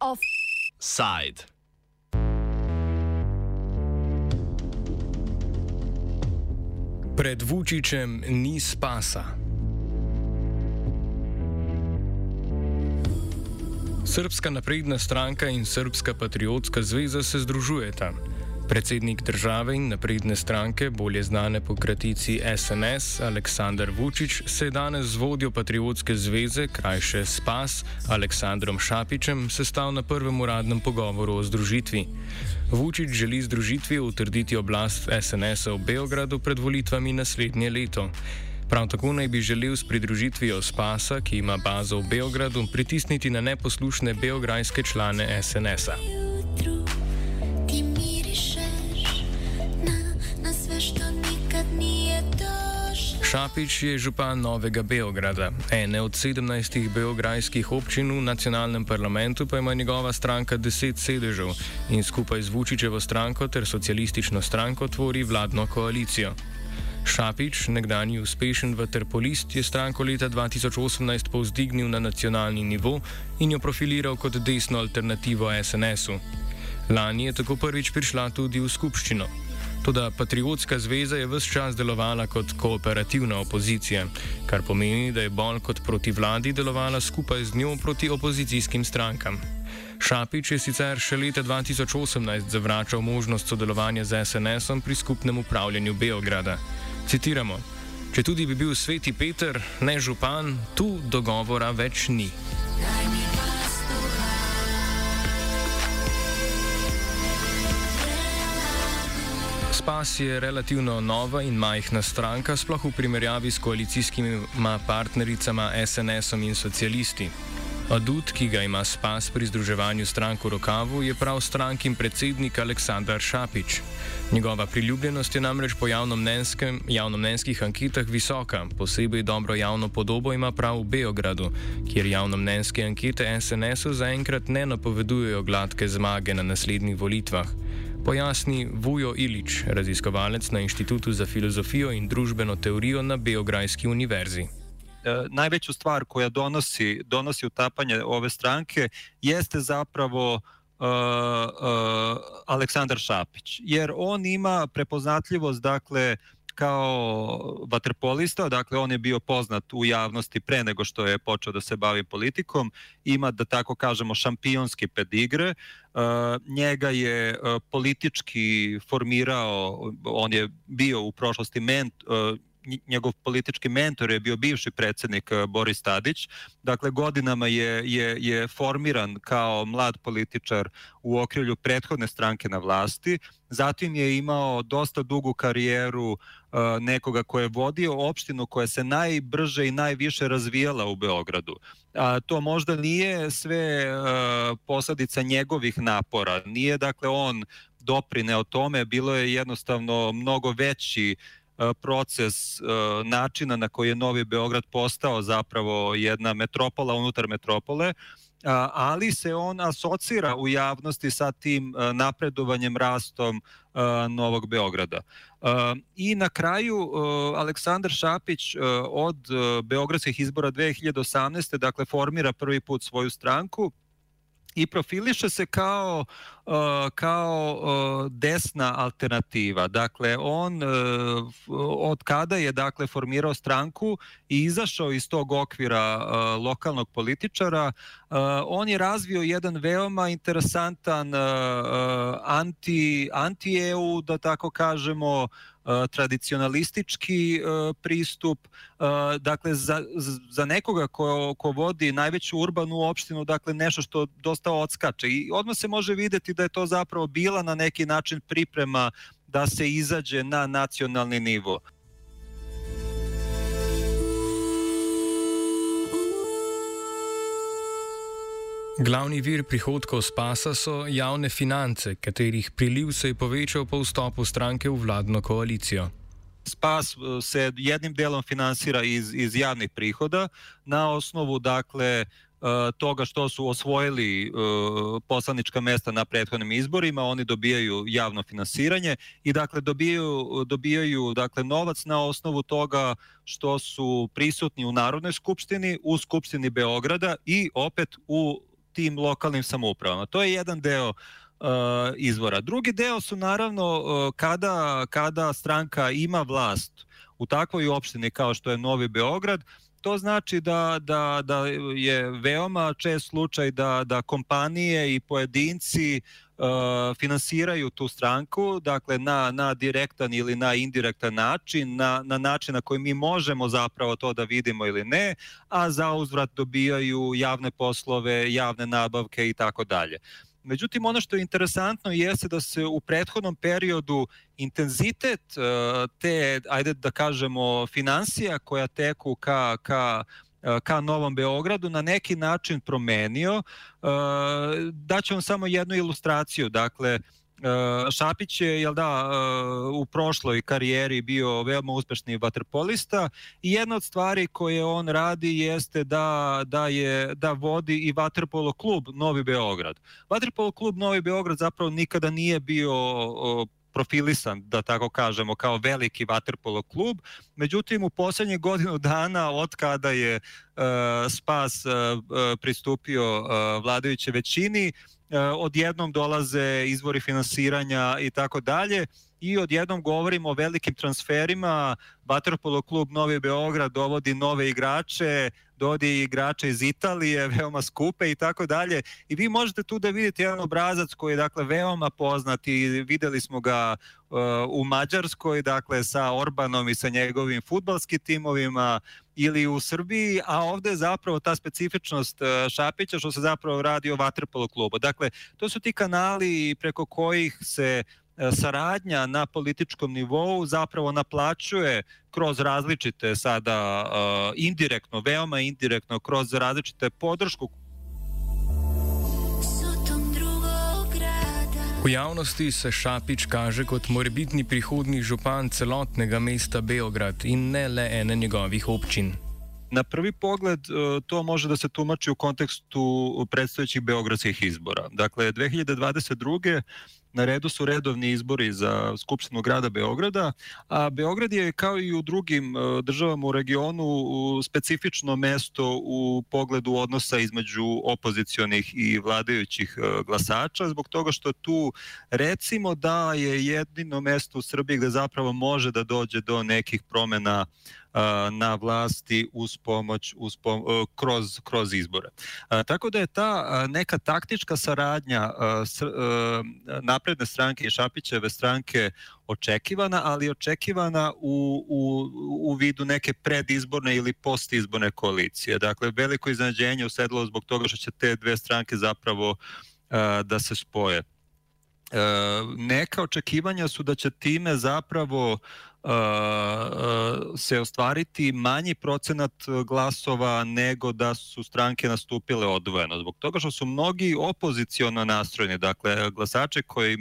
Offside. Pred Vučićem ni spasa. Srpska napredna stranka in Srpska patriotska zveza se združujeta. Predsednik države in napredne stranke, bolje znane po kratici SNS, Aleksandar Vučić, se je danes z vodjo Patriotske zveze, krajše SPAS, Aleksandrom Šapičem, sestal na prvem uradnem pogovoru o združitvi. Vučić želi združitvijo utrditi oblast SNS-a v Beogradu pred volitvami naslednje leto. Prav tako naj bi želel s pridružitvijo SPAS-a, ki ima bazo v Beogradu, pritisniti na neposlušne beograjske člane SNS-a. Šapič je župan Novega Beograda, ene od 17 beograjskih občin v nacionalnem parlamentu, pa ima njegova stranka 10 sedežev in skupaj z Vučičevo stranko ter socialistično stranko tvori vladno koalicijo. Šapič, nekdanji uspešen vaterpolist, je stranko leta 2018 povzdignil na nacionalni nivo in jo profiliral kot desno alternativo SNS-u. Lani je tako prvič prišla tudi v skupščino. Toda Patriotska zveza je vse čas delovala kot kooperativna opozicija, kar pomeni, da je bolj kot proti vladi delovala skupaj z njo proti opozicijskim strankam. Šapič je sicer še leta 2018 zavračal možnost sodelovanja z SNS-om pri skupnem upravljanju Beograda. Citiramo: Če tudi bi bil sveti Peter, ne župan, tu dogovora več ni. Spas je relativno nova in majhna stranka, sploh v primerjavi s koalicijskimi partnericama SNS-om in socialisti. Adut, ki ga ima Spas pri združevanju strank v rokavu, je prav strankin predsednik Aleksandar Šapič. Njegova priljubljenost je namreč po javnomnenjskih anketah visoka, posebej dobro javno podobo ima prav v Beogradu, kjer javnomnenjske ankete SNS-u zaenkrat ne napovedujejo gladke zmage na naslednjih volitvah. Pojasni Vujo Ilič, raziskovalec na Inštitutu za filozofijo in družbeno teorijo na Beograjski univerzi. e, najveću stvar koja donosi, donosi utapanje ove stranke jeste zapravo e, e, Aleksandar Šapić. Jer on ima prepoznatljivost, dakle, kao vaterpolista, dakle on je bio poznat u javnosti pre nego što je počeo da se bavi politikom, ima da tako kažemo šampionski pedigre, Uh, njega je uh, politički formirao, on je bio u prošlosti ment, nj- njegov politički mentor je bio bivši predsednik eh, Boris Tadić. Dakle, godinama je, je, je formiran kao mlad političar u okrilju prethodne stranke na vlasti. Zatim je imao dosta dugu karijeru eh, nekoga ko je vodio opštinu koja se najbrže i najviše razvijala u Beogradu. A, to možda nije sve eh, posledica njegovih napora. Nije dakle on doprineo tome, bilo je jednostavno mnogo veći e, proces e, načina na koji je Novi Beograd postao zapravo jedna metropola unutar metropole, a, ali se on asocira u javnosti sa tim e, napredovanjem, rastom e, Novog Beograda. E, I na kraju e, Aleksandar Šapić e, od e, beogradskih izbora 2018. dakle formira prvi put svoju stranku i profiliše se kao uh, kao uh, desna alternativa. Dakle on uh, od kada je dakle formirao stranku i izašao iz tog okvira lokalnog političara, on je razvio jedan veoma interesantan anti anti EU da tako kažemo tradicionalistički uh, pristup uh, dakle za, za nekoga ko, ko vodi najveću urbanu opštinu dakle nešto što dosta odskače i odmah se može videti da je to zapravo bila na neki način priprema da se izađe na nacionalni nivo. Glavni vir prihodkov Spasa so javne finance, katerih priliv se je povečal po vstopu stranke v vladno koalicijo. Spas e, se jednim delom finansira iz, iz javnih prihoda na osnovu dakle toga što su osvojili poslanička mesta na prethodnim izborima, oni dobijaju javno finansiranje i dakle dobijaju, dobijaju dakle novac na osnovu toga što su prisutni u Narodnoj skupštini, u Skupštini Beograda i opet u tim lokalnim samoupravama. To je jedan deo uh, izvora. Drugi deo su naravno uh, kada, kada stranka ima vlast u takvoj opštini kao što je Novi Beograd, to znači da, da, da je veoma čest slučaj da, da kompanije i pojedinci uh, finansiraju tu stranku, dakle na, na direktan ili na indirektan način, na, na način na koji mi možemo zapravo to da vidimo ili ne, a za uzvrat dobijaju javne poslove, javne nabavke i tako dalje. Međutim, ono što je interesantno jeste da se u prethodnom periodu intenzitet uh, te, ajde da kažemo, financija koja teku ka, ka uh, ka Novom Beogradu na neki način promenio. Uh, Daću vam samo jednu ilustraciju. Dakle, Šapić je, jel da, uh, u prošloj karijeri bio veoma uspešni vaterpolista i jedna od stvari koje on radi jeste da, da, je, da vodi i vaterpolo klub Novi Beograd. Vaterpolo klub Novi Beograd zapravo nikada nije bio profilisan, da tako kažemo, kao veliki vaterpolo klub. Međutim, u poslednjih godinu dana od kada je uh, Spas uh, pristupio uh, vladajuće većini, E, odjednom dolaze izvori finansiranja i tako dalje i odjednom govorimo o velikim transferima, Vaterpolo klub Novi Beograd dovodi nove igrače, dovodi igrače iz Italije, veoma skupe i tako dalje. I vi možete tu da vidite jedan obrazac koji je dakle veoma poznat i videli smo ga uh, u Mađarskoj, dakle sa Orbanom i sa njegovim futbalskim timovima ili u Srbiji, a ovde je zapravo ta specifičnost uh, Šapića što se zapravo radi o Vaterpolo klubu. Dakle, to su ti kanali preko kojih se saradnja na političkom nivou zapravo naplaćuje kroz različite sada uh, indirektno, veoma indirektno, kroz različite podršku V javnosti se Šapič kaže kot morebitni prihodni župan celotnega mesta Beograd in ne le ene njegovih občin. Na prvi pogled e, to može da se tumači u kontekstu predstojećih beogradskih izbora. Dakle, 2022 na redu su redovni izbori za Skupštinu grada Beograda, a Beograd je kao i u drugim e, državama u regionu specifično mesto u pogledu odnosa između opozicionih i vladajućih e, glasača, zbog toga što tu recimo da je jedino mesto u Srbiji gde zapravo može da dođe do nekih promena na vlasti uz pomoć uz pom e, kroz kroz izbore. Tako da je ta neka taktička saradnja napredne stranke i Šapićeve stranke očekivana, ali očekivana u, u, u vidu neke predizborne ili postizborne koalicije. Dakle, veliko iznenađenje usedlo zbog toga što će te dve stranke zapravo da se spoje. Neka očekivanja su da će time zapravo se ostvariti manji procenat glasova nego da su stranke nastupile odvojeno. Zbog toga što su mnogi opoziciono nastrojeni, dakle glasače koji e,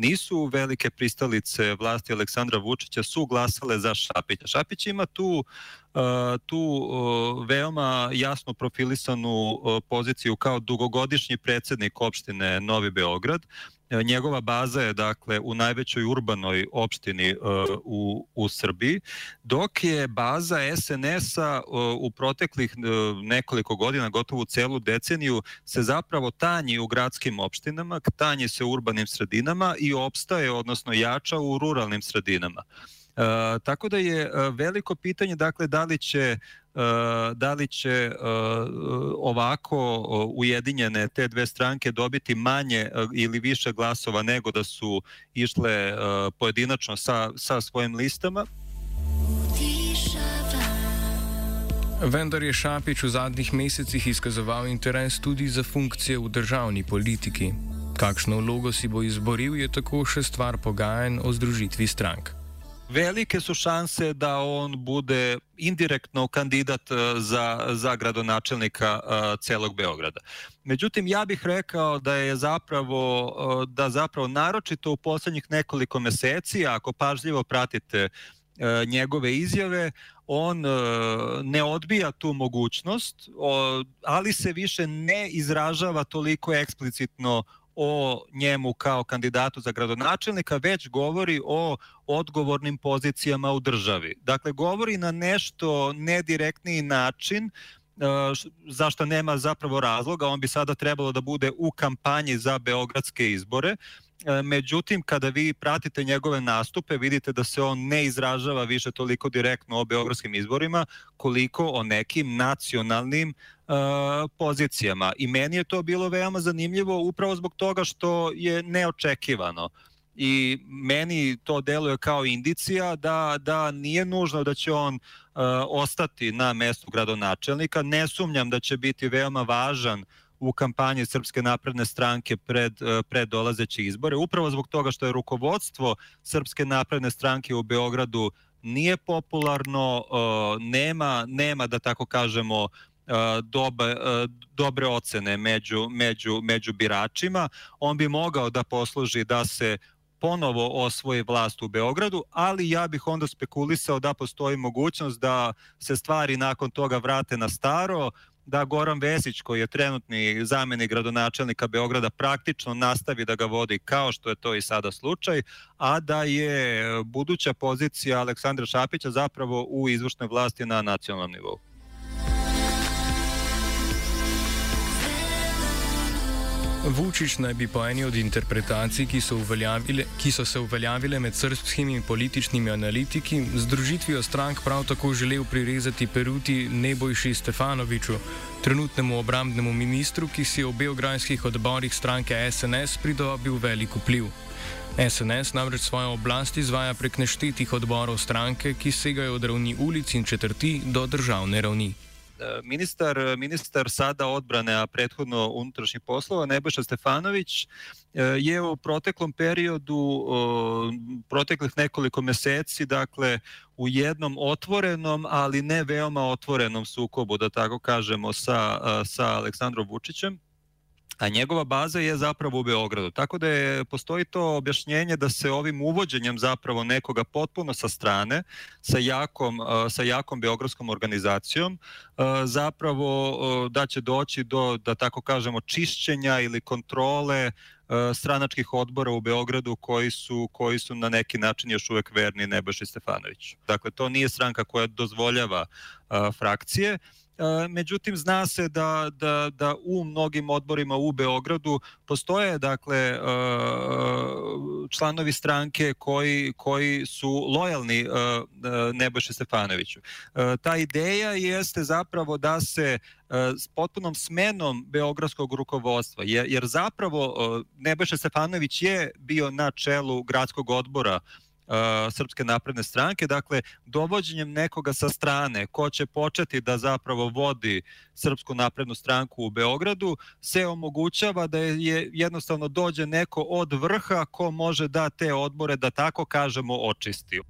nisu velike pristalice vlasti Aleksandra Vučića su glasale za Šapića. Šapić ima tu e, tu e, veoma jasno profilisanu poziciju kao dugogodišnji predsednik opštine Novi Beograd E, njegova baza je dakle u najvećoj urbanoj opštini u, u Srbiji, dok je baza SNS-a u proteklih nekoliko godina, gotovo celu deceniju, se zapravo tanji u gradskim opštinama, tanji se u urbanim sredinama i opstaje, odnosno jača u ruralnim sredinama. Uh, tako da je uh, veliko pitanje dakle da li će E, da li će e, ovako ujedinjene te dve stranke dobiti manje e, ili više glasova nego da su išle pojedinačno sa, sa svojim listama. Vendar je Šapič v zadnjih mesecih izkazoval interes tudi za funkcije v državni politiki. Kakšno vlogo si bo izboril, je tako še stvar pogajanj o združitvi strank velike su šanse da on bude indirektno kandidat e, za, za gradonačelnika e, celog Beograda. Međutim, ja bih rekao da je zapravo, e, da zapravo naročito u poslednjih nekoliko meseci, ako pažljivo pratite njegove izjave, on ne odbija tu mogućnost, ali se više ne izražava toliko eksplicitno o njemu kao kandidatu za gradonačelnika, već govori o odgovornim pozicijama u državi. Dakle, govori na nešto nedirektniji način, zašto nema zapravo razloga, on bi sada trebalo da bude u kampanji za beogradske izbore, međutim kada vi pratite njegove nastupe vidite da se on ne izražava više toliko direktno o beogradskim izborima koliko o nekim nacionalnim uh, pozicijama i meni je to bilo veoma zanimljivo upravo zbog toga što je neočekivano i meni to deluje kao indicija da, da nije nužno da će on uh, ostati na mestu gradonačelnika. Ne sumnjam da će biti veoma važan u kampanji Srpske napredne stranke pred, uh, pred dolazeće izbore, upravo zbog toga što je rukovodstvo Srpske napredne stranke u Beogradu nije popularno, uh, nema, nema da tako kažemo dobe, dobre ocene među, među, među biračima. On bi mogao da posluži da se ponovo osvoji vlast u Beogradu, ali ja bih onda spekulisao da postoji mogućnost da se stvari nakon toga vrate na staro, da Goran Vesić, koji je trenutni zamenik gradonačelnika Beograda, praktično nastavi da ga vodi kao što je to i sada slučaj, a da je buduća pozicija Aleksandra Šapića zapravo u izvršnoj vlasti na nacionalnom nivou. Vučić naj bi po eni od interpretacij, ki so, ki so se uveljavile med srpskimi političnimi analitiki, z družitvijo strank prav tako želel prirezati peruti Nebojši Stefanoviču, trenutnemu obrambnemu ministru, ki si je v beograjskih odborih stranke SNS pridobil velik vpliv. SNS namreč svojo oblast izvaja prek neštetih odborov stranke, ki segajo od ravni ulic in četrti do državne ravni. Ministar, ministar sada odbrane, a prethodno unutrašnjih poslova, Nebojša Stefanović, e, je u proteklom periodu, proteklih nekoliko meseci, dakle, u jednom otvorenom, ali ne veoma otvorenom sukobu, da tako kažemo, sa, sa Aleksandrom Vučićem a njegova baza je zapravo u Beogradu. Tako da je, postoji to objašnjenje da se ovim uvođenjem zapravo nekoga potpuno sa strane, sa jakom, sa jakom beogradskom organizacijom, zapravo da će doći do, da tako kažemo, čišćenja ili kontrole stranačkih odbora u Beogradu koji su, koji su na neki način još uvek verni Nebojši Stefanović. Dakle, to nije stranka koja dozvoljava frakcije, međutim zna se da, da, da u mnogim odborima u Beogradu postoje dakle članovi stranke koji, koji su lojalni Nebojše Stefanoviću. Ta ideja jeste zapravo da se s potpunom smenom beogradskog rukovodstva, jer, zapravo Nebojša Stefanović je bio na čelu gradskog odbora Srpske napredne stranke, dakle dovođenjem nekoga sa strane ko će početi da zapravo vodi Srpsku naprednu stranku u Beogradu se omogućava da je jednostavno dođe neko od vrha ko može da te odbore da tako kažemo očisti.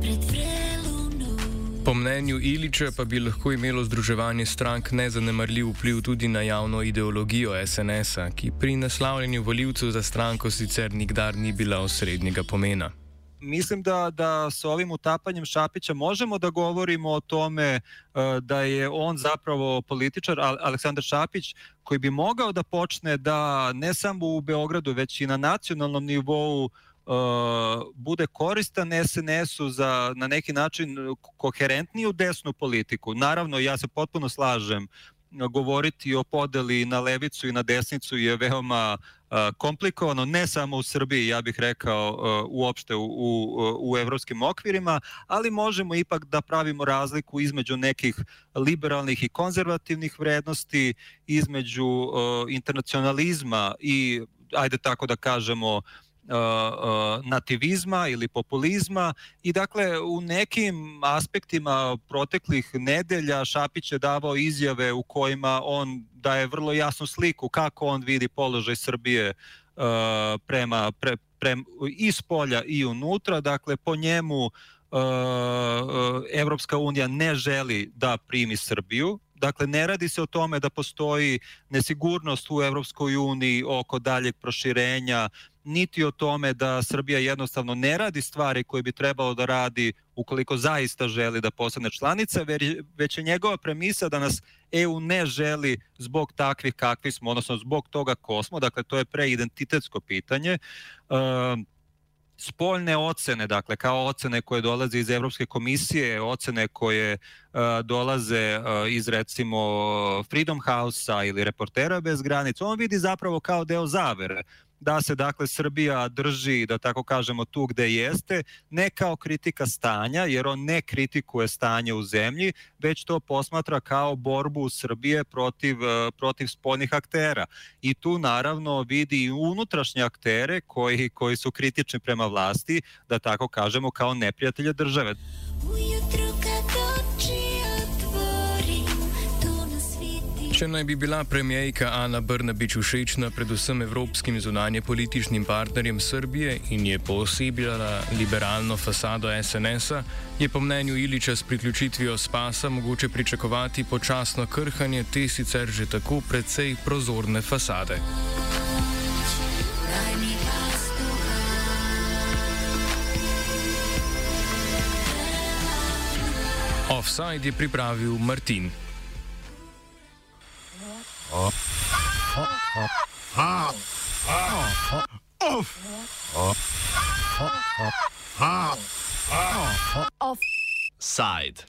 Pred Po mnenju Iliča pa bi lahko imelo združevanje strank nezanemarljiv vpliv tudi na javno ideologijo SNS-a, ki pri naslavljanju voljivcev za stranko sicer nikdar ni bila osrednjega pomena. Mislim da, da sa ovim utapanjem Šapića možemo da govorimo o tome uh, da je on zapravo političar, Aleksandar Šapić, koji bi mogao da počne da ne samo u Beogradu, već i na nacionalnom nivou bude koristan SNS-u za na neki način koherentniju desnu politiku. Naravno, ja se potpuno slažem govoriti o podeli na levicu i na desnicu je veoma komplikovano, ne samo u Srbiji, ja bih rekao uopšte u, u, u evropskim okvirima, ali možemo ipak da pravimo razliku između nekih liberalnih i konzervativnih vrednosti, između internacionalizma i ajde tako da kažemo nativizma ili populizma. I dakle u nekim aspektima proteklih nedelja Šapić je davao izjave u kojima on daje vrlo jasnu sliku kako on vidi položaj Srbije prema pre, pre, iz polja i unutra, dakle po njemu Evropska unija ne želi da primi Srbiju, Dakle, ne radi se o tome da postoji nesigurnost u Evropskoj uniji oko daljeg proširenja niti o tome da Srbija jednostavno ne radi stvari koje bi trebalo da radi ukoliko zaista želi da postane članica, već je njegova premisa da nas EU ne želi zbog takvih kakvi smo, odnosno zbog toga ko smo, dakle to je preidentitetsko pitanje. Uh, spoljne ocene, dakle kao ocene koje dolaze iz Evropske komisije, ocene koje uh, dolaze uh, iz recimo Freedom House-a ili Reportera bez granica, on vidi zapravo kao deo zavere da se dakle Srbija drži, da tako kažemo, tu gde jeste, ne kao kritika stanja, jer on ne kritikuje stanje u zemlji, već to posmatra kao borbu Srbije protiv, e, protiv spoljnih aktera. I tu naravno vidi i unutrašnje aktere koji, koji su kritični prema vlasti, da tako kažemo, kao neprijatelje države. Ujutru kad Če naj bi bila premijejka Ana Brnabič všečna predvsem evropskim zunanje političnim partnerjem Srbije in je poosebljala liberalno fasado SNS-a, je po mnenju Iliča s priključitvijo spasa mogoče pričakovati počasno krhanje te sicer že tako precej prozorne fasade. Offside je pripravil Martin. Offside.